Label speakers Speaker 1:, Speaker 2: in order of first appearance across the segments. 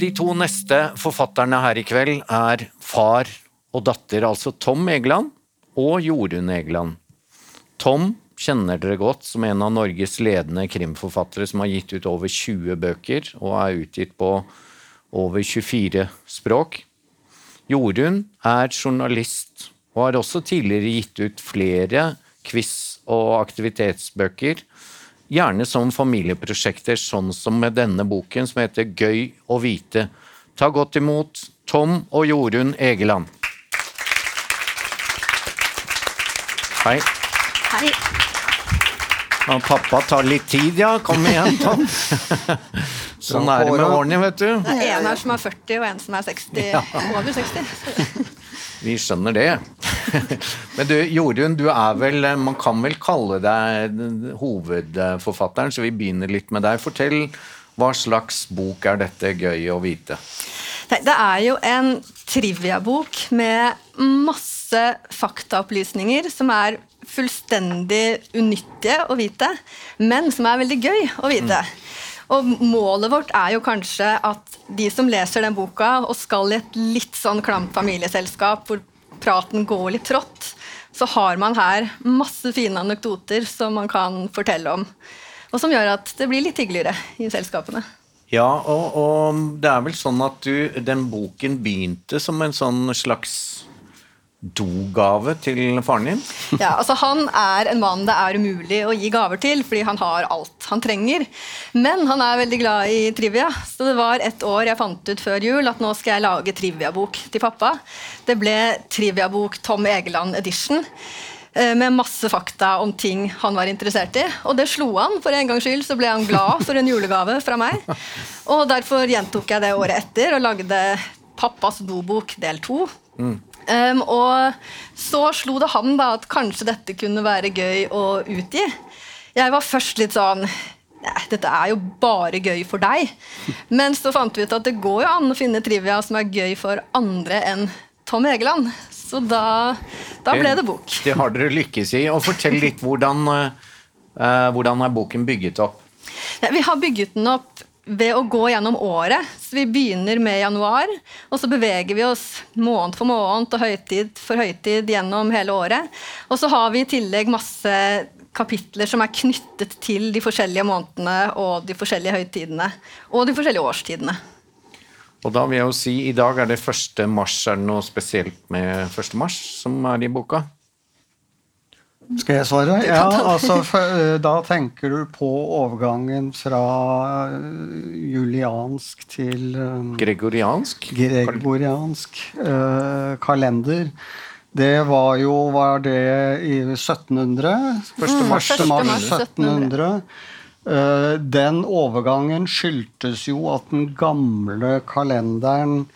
Speaker 1: De to neste forfatterne her i kveld er far og datter, altså Tom Egeland og Jorunn Egeland. Tom kjenner dere godt som en av Norges ledende krimforfattere som har gitt ut over 20 bøker og er utgitt på over 24 språk. Jorunn er journalist og har også tidligere gitt ut flere quiz- og aktivitetsbøker gjerne som familieprosjekter, sånn som med denne boken som heter Gøy å vite. Ta godt imot Tom og Jorunn Egeland. Hei.
Speaker 2: Hei.
Speaker 1: Og pappa tar litt tid, ja. Kom igjen, Tom. sånn er det med årene, vet du.
Speaker 2: Det er en her som er 40, og en som er 60. Over 60.
Speaker 1: Vi skjønner det. Men du, Jorunn, du er vel Man kan vel kalle deg hovedforfatteren, så vi begynner litt med deg. Fortell hva slags bok er dette gøy å vite?
Speaker 2: Nei, det er jo en triviabok med masse faktaopplysninger som er fullstendig unyttige å vite, men som er veldig gøy å vite. Mm. Og målet vårt er jo kanskje at de som leser den boka og skal i et litt sånn klamt familieselskap hvor praten går litt trått, så har man her masse fine anekdoter som man kan fortelle om. Og som gjør at det blir litt hyggeligere i selskapene.
Speaker 1: Ja, og, og det er vel sånn at du, den boken begynte som en sånn slags dogave til faren din?
Speaker 2: Ja, altså Han er en mann det er umulig å gi gaver til, fordi han har alt han trenger. Men han er veldig glad i trivia, så det var et år jeg fant ut før jul at nå skal jeg lage triviabok til pappa. Det ble triviabok Tom Egeland edition. Eh, med masse fakta om ting han var interessert i. Og det slo han. For en gangs skyld så ble han glad for en julegave fra meg. Og derfor gjentok jeg det året etter og lagde Pappas dobok del to. Mm. Um, og så slo det ham da at kanskje dette kunne være gøy å utgi. Jeg var først litt sånn dette er jo bare gøy for deg. Men så fant vi ut at det går jo an å finne trivia som er gøy for andre enn Tom Egeland. Så da, da ble det bok.
Speaker 1: Det har dere lykkes i. Og fortell litt hvordan, uh, hvordan er boken bygget opp?
Speaker 2: Vi har bygget den opp ved å gå gjennom året. Så Vi begynner med januar, og så beveger vi oss måned for måned og høytid for høytid gjennom hele året. Og så har vi i tillegg masse kapitler som er knyttet til de forskjellige månedene og de forskjellige høytidene og de forskjellige årstidene.
Speaker 1: Og da vil jeg jo si, I dag er det 1. mars. Er det noe spesielt med 1. mars som er i boka?
Speaker 3: Skal jeg svare? Ja, altså eh, Da tenker du på overgangen fra eh, juliansk til
Speaker 1: um, Gregoriansk?
Speaker 3: Gregoriansk kalender. Det var jo Var det i 1700?
Speaker 1: 1. mars, 1. mars
Speaker 3: 1700. Uh, den overgangen skyldtes jo at den gamle kalenderen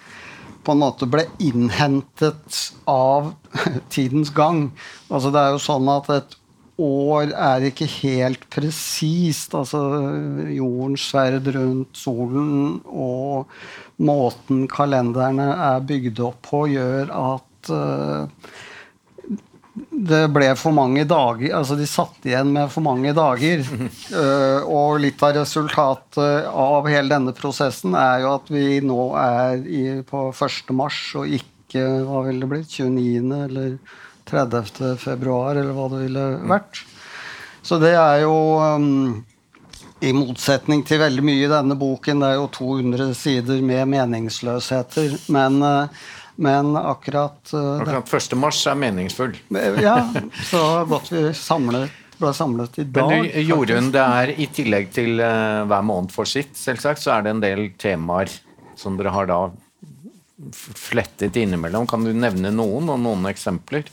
Speaker 3: på en måte ble innhentet av tidens gang. Altså Det er jo sånn at et år er ikke helt presist. Altså jordens sverd rundt solen og måten kalenderne er bygd opp på, gjør at uh, det ble for mange dager Altså de satt igjen med for mange dager. Uh, og litt av resultatet av hele denne prosessen er jo at vi nå er i, på 1. mars og ikke hva ville det blitt, 29. eller 30. februar, eller hva det ville vært. Så det er jo um, i motsetning til veldig mye i denne boken, det er jo 200 sider med meningsløsheter. Men uh, men akkurat
Speaker 1: uh, Akkurat 1. mars er meningsfull.
Speaker 3: ja, så godt vi samlet, ble samlet i dag.
Speaker 1: Men du, Jorunn, det er i tillegg til uh, hver måned for sitt, selvsagt, så er det en del temaer som dere har da flettet innimellom. Kan du nevne noen, og noen eksempler?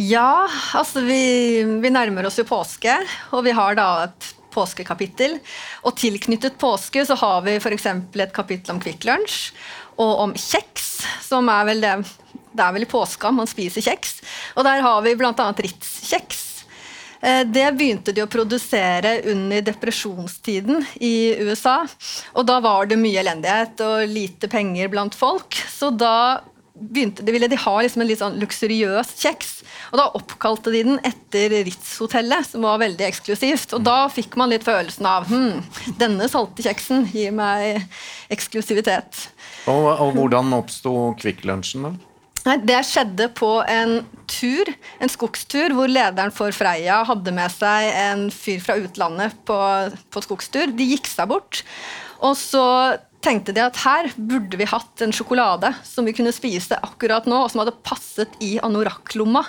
Speaker 2: Ja, altså vi, vi nærmer oss jo påske, og vi har da et påskekapittel. Og tilknyttet påske så har vi f.eks. et kapittel om Kvikk Lunsj og om kjeks, som er vel det Det er vel i påska man spiser kjeks. Og der har vi bl.a. Ritz-kjeks. Eh, det begynte de å produsere under depresjonstiden i USA. Og da var det mye elendighet og lite penger blant folk. Så da begynte, ville de ha liksom en litt sånn luksuriøs kjeks. Og da oppkalte de den etter Ritz-hotellet, som var veldig eksklusivt. Og da fikk man litt følelsen av hm, denne salte kjeksen gir meg eksklusivitet.
Speaker 1: Og, og hvordan oppsto Kvikk Lunsjen, da?
Speaker 2: Det skjedde på en tur, en skogstur, hvor lederen for Freia hadde med seg en fyr fra utlandet på, på skogstur. De gikk seg bort. Og så tenkte de at her burde vi hatt en sjokolade som vi kunne spise akkurat nå, og som hadde passet i anorakklomma.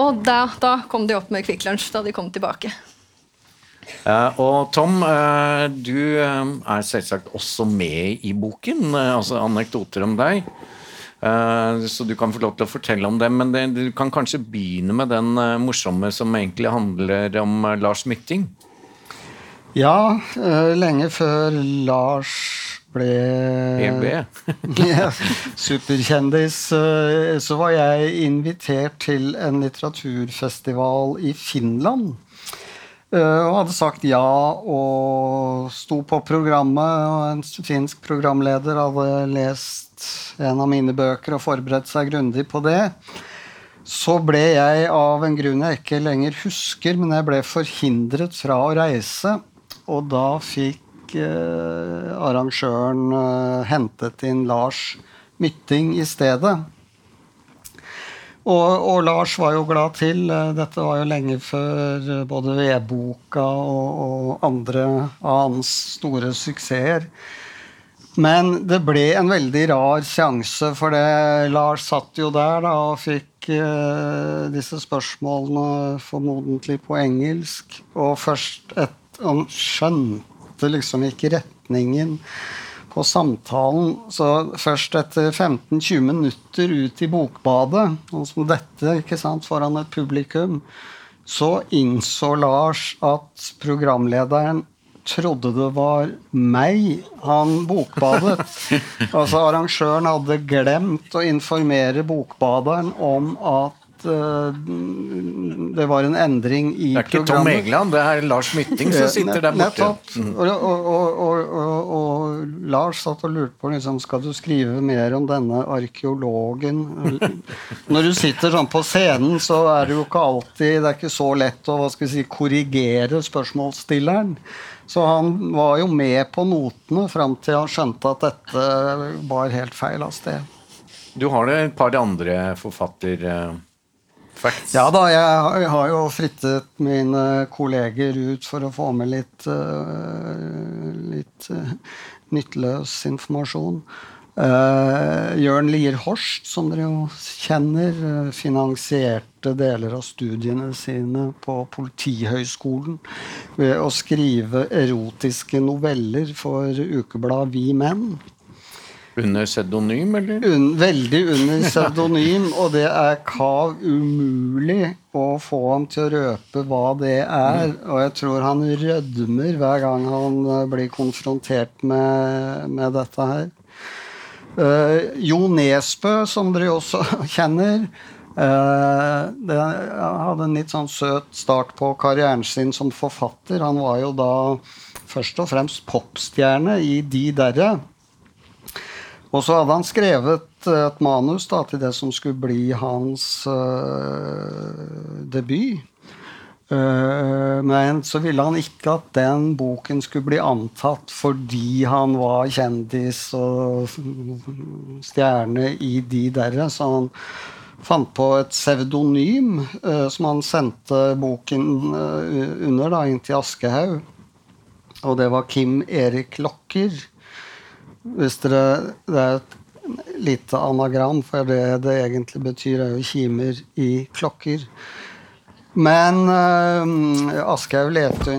Speaker 2: Og da, da, kom de opp med Kvikk da de kom tilbake.
Speaker 1: Uh, og Tom, uh, du uh, er selvsagt også med i boken, altså anekdoter om deg. så du kan få lov til å fortelle om det, men det, du kan kanskje begynne med den morsomme som egentlig handler om Lars Mytting?
Speaker 3: Ja, lenge før Lars ble superkjendis, så var jeg invitert til en litteraturfestival i Finland. Eh, og hadde sagt ja og sto på programmet. Og en finsk programleder hadde lest en av mine bøker og forberedt seg grundig på det. Så ble jeg av en grunn jeg ikke lenger husker, men jeg ble forhindret fra å reise. Og da fikk eh, arrangøren eh, hentet inn Lars Mytting i stedet. Og, og, Lars var jo glad til. Eh, dette var jo lenge før eh, både Vedboka og, og andre av hans store suksesser. Men det ble en veldig rar sjanse, for det, Lars satt jo der da, og fikk eh, disse spørsmålene formodentlig på engelsk. Og først et, Han skjønte liksom ikke retningen på samtalen. Så først etter 15-20 minutter ut i bokbadet, og som dette ikke sant, foran et publikum, så innså Lars at programlederen trodde det var meg han bokbadet. altså Arrangøren hadde glemt å informere bokbaderen om at uh, det var en endring i programmet.
Speaker 1: Det er ikke. Tom Egeland, det er Lars Mytting som sitter der borte.
Speaker 3: Og, Lars satt og lurte på liksom, skal du skrive mer om denne arkeologen. Når du sitter sånn på scenen, så er det jo ikke alltid Det er ikke så lett å hva skal vi si, korrigere spørsmålsstilleren. Så han var jo med på notene fram til han skjønte at dette var helt feil av sted.
Speaker 1: Du har det et par andre forfatter...
Speaker 3: Facts. Ja da, jeg har jo frittet mine kolleger ut for å få med litt, uh, litt uh, nytteløs informasjon. Uh, Jørn Lier Horst, som dere jo kjenner, finansierte deler av studiene sine på Politihøgskolen ved å skrive erotiske noveller for ukebladet Vi Menn.
Speaker 1: Under pseudonym, eller?
Speaker 3: Un, veldig under pseudonym, og det er kav umulig å få ham til å røpe hva det er. Og jeg tror han rødmer hver gang han eh, blir konfrontert med, med dette her. Uh, jo Nesbø, som dere også kjenner, uh, det, hadde en litt sånn søt start på karrieren sin som forfatter. Han var jo da først og fremst popstjerne i De derre. Og så hadde han skrevet et manus da, til det som skulle bli hans uh, debut. Uh, men så ville han ikke at den boken skulle bli antatt fordi han var kjendis og stjerne i de derre. Så han fant på et pseudonym som han sendte boken under da, inn til Aschehoug. Og det var Kim Erik Lokker. Hvis dere, Det er et lite anagram, for det det egentlig betyr, er jo kimer i klokker. Men uh, Aschehoug leste,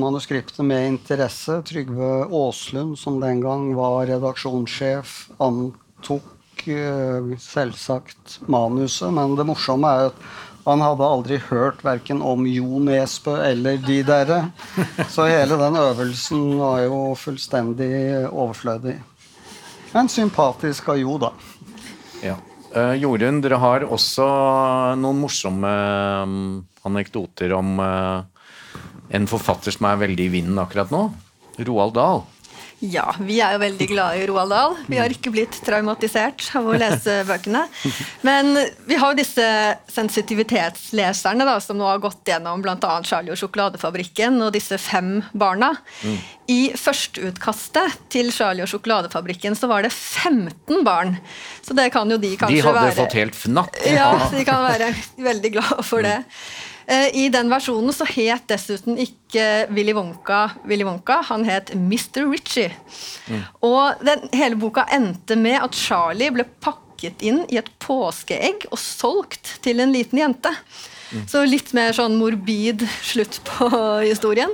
Speaker 3: manuskriptet med interesse. Trygve Aaslund, som den gang var redaksjonssjef, antok uh, selvsagt manuset. Men det morsomme er at han hadde aldri hørt verken om Jo Nesbø eller de derre. Så hele den øvelsen var jo fullstendig overflødig. Men sympatisk av Jo, da.
Speaker 1: Ja. Uh, Jorunn, dere har også noen morsomme um, anekdoter om uh, en forfatter som er veldig i vinden akkurat nå. Roald Dahl.
Speaker 2: Ja, vi er jo veldig glade i Roald Dahl. Vi har ikke blitt traumatisert av å lese bøkene. Men vi har jo disse sensitivitetsleserne da, som nå har gått gjennom bl.a. Charlie og sjokoladefabrikken og disse fem barna. Mm. I førsteutkastet til Charlie og sjokoladefabrikken så var det 15 barn. Så det kan jo de kanskje være
Speaker 1: De hadde
Speaker 2: være,
Speaker 1: fått helt fnatt.
Speaker 2: Ja, de kan være veldig glade for det. Eh, I den versjonen så het dessuten ikke Willy Wonka Willy Wonka, han het Mr. Ritchie. Mm. Og den, hele boka endte med at Charlie ble pakket inn i et påskeegg og solgt til en liten jente. Mm. Så litt mer sånn morbid slutt på historien.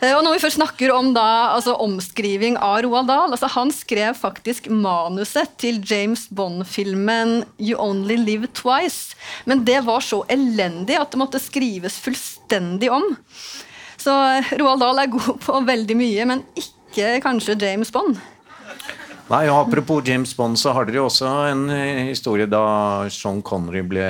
Speaker 2: Eh, og når vi først snakker om da, altså omskriving av Roald Dahl altså Han skrev faktisk manuset til James Bond-filmen You Only Live Twice. Men det var så elendig at det måtte skrives fullstendig om. Så eh, Roald Dahl er god på veldig mye, men ikke kanskje James Bond.
Speaker 1: Nei, Apropos James Bond, så har dere jo også en eh, historie da Sean Connery ble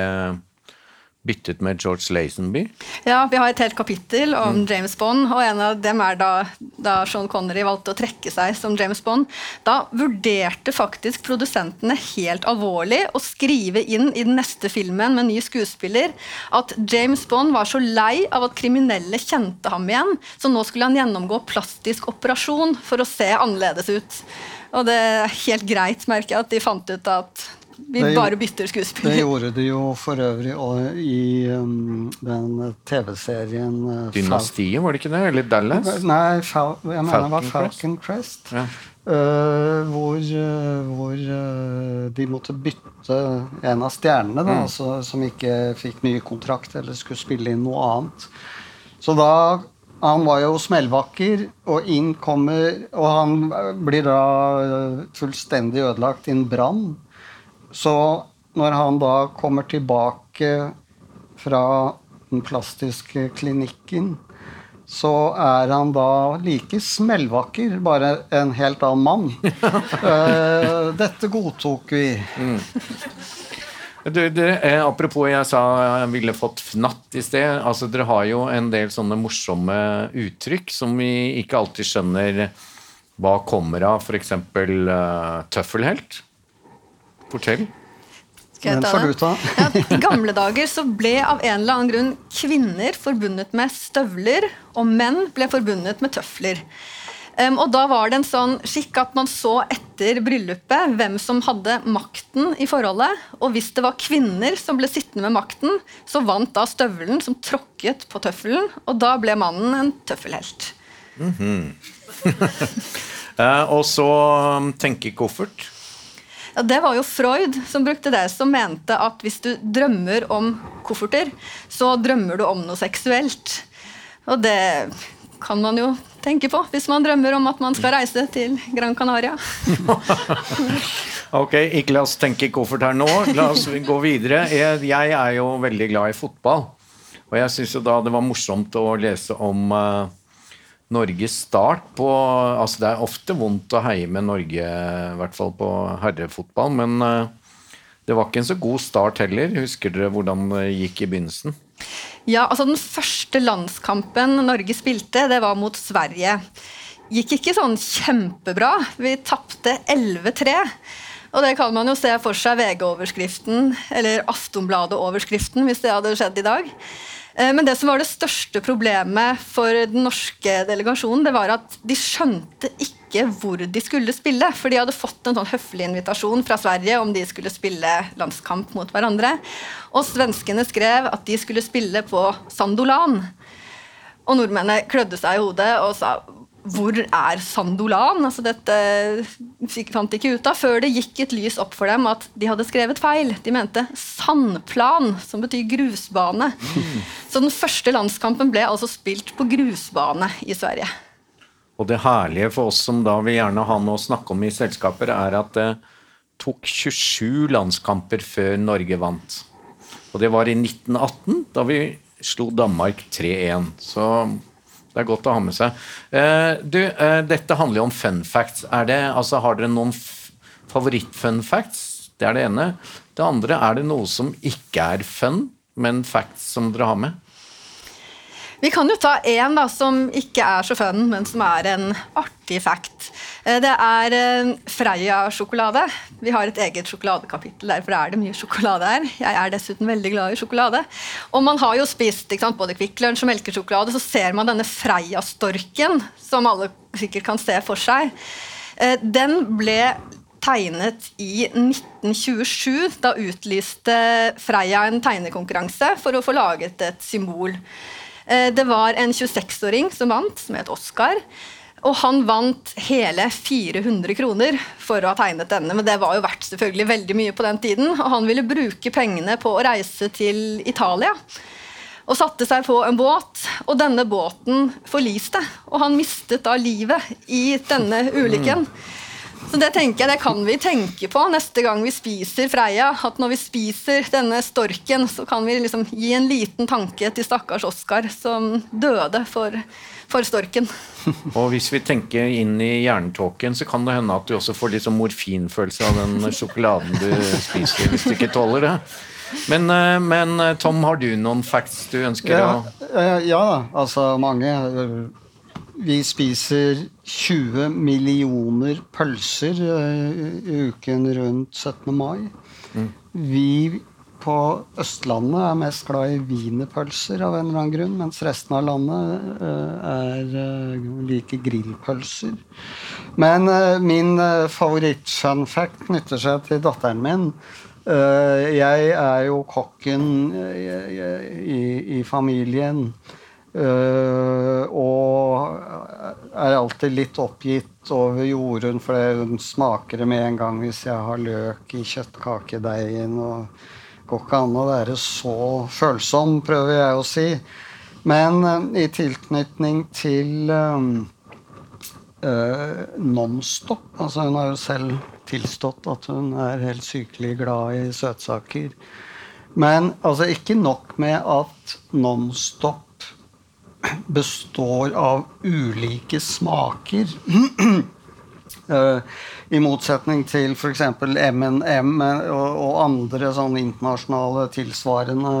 Speaker 1: byttet med George Lazenby?
Speaker 2: Ja, vi har et helt kapittel om mm. James Bond, og en av dem er da, da Sean Connery valgte å trekke seg som James Bond. Da vurderte faktisk produsentene helt alvorlig å skrive inn i den neste filmen med ny skuespiller at James Bond var så lei av at kriminelle kjente ham igjen, så nå skulle han gjennomgå plastisk operasjon for å se annerledes ut. Og det er helt greit, merker jeg, at de fant ut at vi det, bare bytter skuespiller.
Speaker 3: Det gjorde de jo for øvrig i um, den TV-serien uh,
Speaker 1: Dynastiet, var det ikke det? Eller Dallas?
Speaker 3: Nei, Fal jeg mener det var Falcon Crest. Ja. Uh, hvor, uh, hvor uh, de måtte bytte en av stjernene, da, mm. altså, som ikke fikk ny kontrakt eller skulle spille inn noe annet. Så da Han var jo smellvakker, og inn kommer Og han blir da uh, fullstendig ødelagt i en brann. Så når han da kommer tilbake fra den plastiske klinikken, så er han da like smellvakker, bare en helt annen mann. uh, dette godtok vi. Mm.
Speaker 1: Du, du, eh, apropos jeg sa jeg ville fått fnatt i sted. altså Dere har jo en del sånne morsomme uttrykk som vi ikke alltid skjønner hva kommer av. F.eks. Uh, tøffelhelt. Fortell.
Speaker 2: Skal jeg ta det? Ja, I gamle dager så ble av en eller annen grunn kvinner forbundet med støvler, og menn ble forbundet med tøfler. Um, og da var det en sånn skikk at man så etter bryllupet hvem som hadde makten i forholdet. Og hvis det var kvinner som ble sittende med makten, så vant da støvelen som tråkket på tøffelen, og da ble mannen en tøffelhelt. Mm -hmm.
Speaker 1: uh, og så tenker tenkekoffert.
Speaker 2: Det var jo Freud som brukte det, som mente at hvis du drømmer om kofferter, så drømmer du om noe seksuelt. Og det kan man jo tenke på hvis man drømmer om at man skal reise til Gran Canaria.
Speaker 1: ok, ikke la oss tenke koffert her nå. La oss gå videre. Jeg er jo veldig glad i fotball. Og jeg syns jo da det var morsomt å lese om uh, Norges start på altså Det er ofte vondt å heie med Norge, i hvert fall på herrefotball, men eh, det var ikke en så god start heller. Husker dere hvordan det gikk i begynnelsen?
Speaker 2: Ja, altså Den første landskampen Norge spilte, det var mot Sverige. Gikk ikke sånn kjempebra. Vi tapte 11-3. Og det kan man jo se for seg VG-overskriften, eller Aftonbladet-overskriften, hvis det hadde skjedd i dag. Eh, men det som var det største problemet for den norske delegasjonen, det var at de skjønte ikke hvor de skulle spille. For de hadde fått en sånn høflig invitasjon fra Sverige om de skulle spille landskamp mot hverandre. Og svenskene skrev at de skulle spille på Sandolan. Og nordmennene klødde seg i hodet og sa hvor er Sandolan? Altså dette fant de ikke ut av før det gikk et lys opp for dem at de hadde skrevet feil. De mente sandplan, som betyr grusbane. Mm. Så den første landskampen ble altså spilt på grusbane i Sverige.
Speaker 1: Og det herlige for oss som da vil gjerne ha noe å snakke om i selskaper, er at det tok 27 landskamper før Norge vant. Og det var i 1918, da vi slo Danmark 3-1. Så det er godt å ha med seg. Uh, du, uh, dette handler jo om fun facts. Det, altså, har dere noen favoritt-fun facts? Det er det ene. Det andre, er det noe som ikke er fun, men facts som dere har med?
Speaker 2: Vi kan jo ta én som ikke er så fun, men som er en artig fact. Eh, det er eh, Freia-sjokolade. Vi har et eget sjokoladekapittel, derfor er det mye sjokolade her. Jeg er dessuten veldig glad i sjokolade. Og man har jo spist sant, både Kvikk Lunsj og melkesjokolade, så ser man denne Freia-storken, som alle sikkert kan se for seg. Eh, den ble tegnet i 1927. Da utlyste Freia en tegnekonkurranse for å få laget et symbol. Det var en 26-åring som vant, som het Oskar. Og han vant hele 400 kroner for å ha tegnet denne. Men det var jo verdt selvfølgelig veldig mye på den tiden. Og han ville bruke pengene på å reise til Italia. Og satte seg på en båt, og denne båten forliste. Og han mistet da livet i denne ulykken. Så det tenker jeg, det kan vi tenke på neste gang vi spiser Freia. At når vi spiser denne storken, så kan vi liksom gi en liten tanke til stakkars Oskar som døde for, for storken.
Speaker 1: Og hvis vi tenker inn i hjernetåken, så kan det hende at du også får litt sånn morfinfølelse av den sjokoladen du spiser, hvis du ikke tåler det. Men, eh, men eh, Tom, har du noen facts du ønsker
Speaker 3: ja,
Speaker 1: å
Speaker 3: Ja da, altså mange. Vi spiser 20 millioner pølser uh, i uken rundt 17. mai. Mm. Vi på Østlandet er mest glad i wienerpølser av en eller annen grunn, mens resten av landet uh, er like grillpølser. Men min favoritt-funfact knytter seg til datteren min. jeg er jo kokken i, i familien. Uh, og er alltid litt oppgitt over Jorunn, for hun smaker det med en gang hvis jeg har løk i kjøttkakedeigen. og går ikke an å være så følsom, prøver jeg å si. Men uh, i tilknytning til uh, Nonstop altså Hun har jo selv tilstått at hun er helt sykelig glad i søtsaker. Men altså ikke nok med at Nonstop består av ulike smaker. Uh, I motsetning til f.eks. M&M og, og andre sånn internasjonale tilsvarende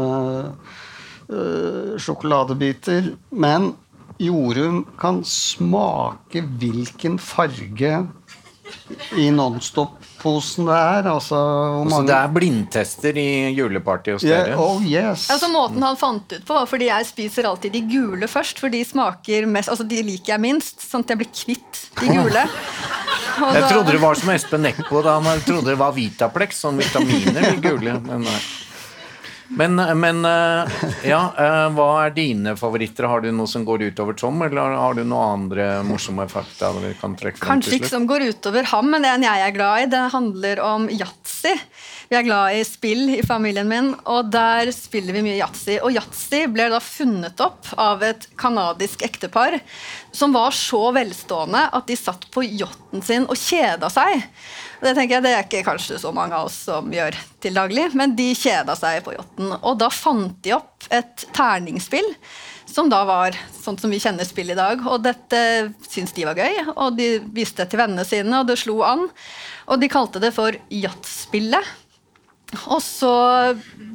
Speaker 3: uh, sjokoladebiter. Men Jorunn kan smake hvilken farge i Nonstop-posen det er. Altså,
Speaker 1: altså det er blindtester i julepartyet hos
Speaker 3: yeah, dere? Oh yes.
Speaker 2: Altså Måten han fant ut på, var fordi jeg spiser alltid de gule først, for de smaker mest Altså de liker jeg minst, sånn at jeg blir kvitt de gule.
Speaker 1: Og jeg da... trodde det var som Espen Eckbo da han trodde det var Vitaplex, sånn vitaminer, de gule. Men nei. Men, men, eh, ja, eh, hva er dine favoritter? Har du noe som går utover Tom, eller har du noen andre morsomme fakta? vi kan trekke
Speaker 2: Kanskje ikke som går utover ham, men en jeg er glad i, det handler om yatzy. Vi er glad i spill i familien min, og der spiller vi mye yatzy. Og yatzy ble da funnet opp av et canadisk ektepar som var så velstående at de satt på yachten sin og kjeda seg. Det tenker jeg, det er ikke kanskje så mange av oss som gjør til daglig, men de kjeda seg på yachten. Og da fant de opp et terningspill som da var sånn som vi kjenner spill i dag. Og dette syntes de var gøy, og de viste det til vennene sine, og det slo an. Og de kalte det for Yachtspillet. Og så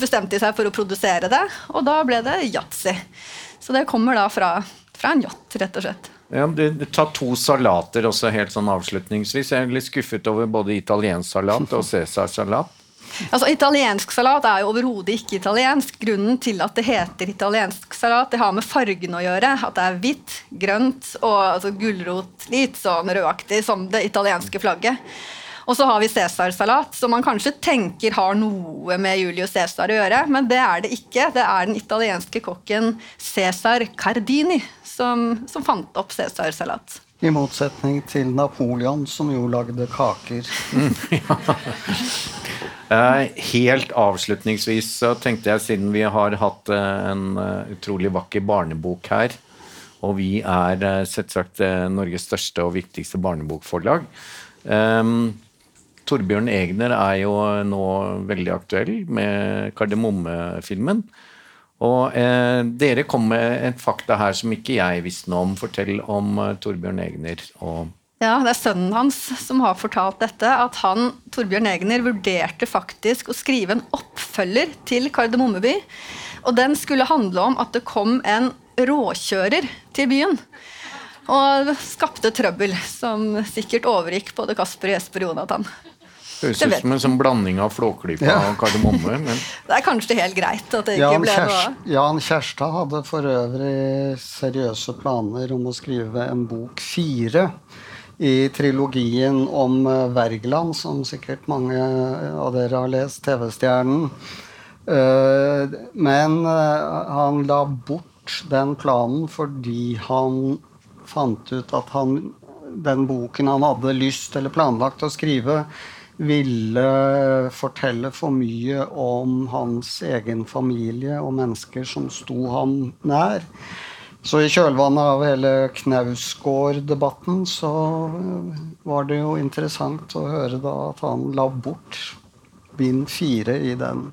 Speaker 2: bestemte de seg for å produsere det, og da ble det yatzy. Så det kommer da fra, fra en yacht, rett og slett.
Speaker 1: Ja, du, tar to salater også helt sånn avslutningsvis. Jeg er litt skuffet over både italiensk salat og cæsarsalat.
Speaker 2: Altså, Italiensk salat er jo overhodet ikke italiensk. Grunnen til at det heter italiensk salat, det har med fargen å gjøre. At det er hvitt, grønt og altså, gulrot, litt sånn rødaktig som det italienske flagget. Og så har vi cæsarsalat, som man kanskje tenker har noe med Julius Cæsar å gjøre, men det er det ikke. Det er den italienske kokken Cæsar Cardini som, som fant opp cæsarsalat.
Speaker 3: I motsetning til Napoleon, som jo lagde kaker.
Speaker 1: Helt avslutningsvis så tenkte jeg, siden vi har hatt eh, en eh, utrolig vakker barnebok her, og vi er eh, selvsagt Norges største og viktigste barnebokforlag um, Torbjørn Egner er jo nå veldig aktuell med Kardemomme-filmen. Og eh, dere kom med et fakta her som ikke jeg visste noe om. Fortell om eh, Torbjørn Egner og
Speaker 2: Ja, det er sønnen hans som har fortalt dette. At han, Torbjørn Egner, vurderte faktisk å skrive en oppfølger til Kardemommeby. Og den skulle handle om at det kom en råkjører til byen. Og skapte trøbbel, som sikkert overgikk både Kasper, Jesper og Jonathan.
Speaker 1: Høres ut som en sånn blanding av Flåklypa
Speaker 3: Ja.
Speaker 1: og Kardemomme. Men
Speaker 2: Det er kanskje helt greit at det ikke
Speaker 3: Jan,
Speaker 2: ble noe av.
Speaker 3: Jan Kjærstad hadde for øvrig seriøse planer om å skrive en bok fire i trilogien om eh, Wergeland, som sikkert mange av dere har lest, TV-stjernen. Eh, Men eh, han la bort den planen fordi han fant ut at han, den boken han hadde lyst eller planlagt å skrive, ville fortelle for mye om hans egen familie og mennesker som sto ham nær. Så i kjølvannet av hele Knausgård-debatten så var det jo interessant å høre da at han la bort bind fire i den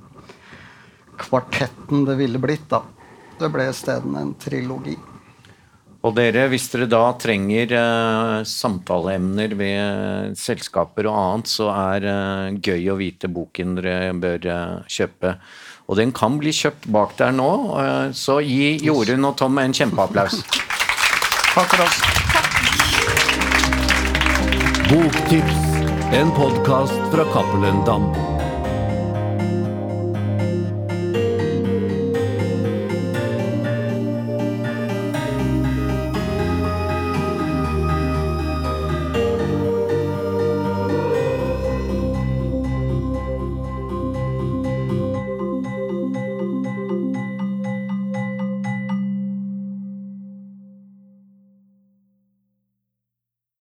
Speaker 3: kvartetten det ville blitt, da. Det ble isteden en trilogi.
Speaker 1: Og dere, hvis dere da trenger eh, samtaleemner ved selskaper og annet, så er eh, Gøy å vite boken dere bør eh, kjøpe. Og den kan bli kjøpt bak der nå, eh, så gi Jorunn og Tom en kjempeapplaus.
Speaker 3: Takk for oss.
Speaker 4: Boktips, en podkast fra Cappelen Dam.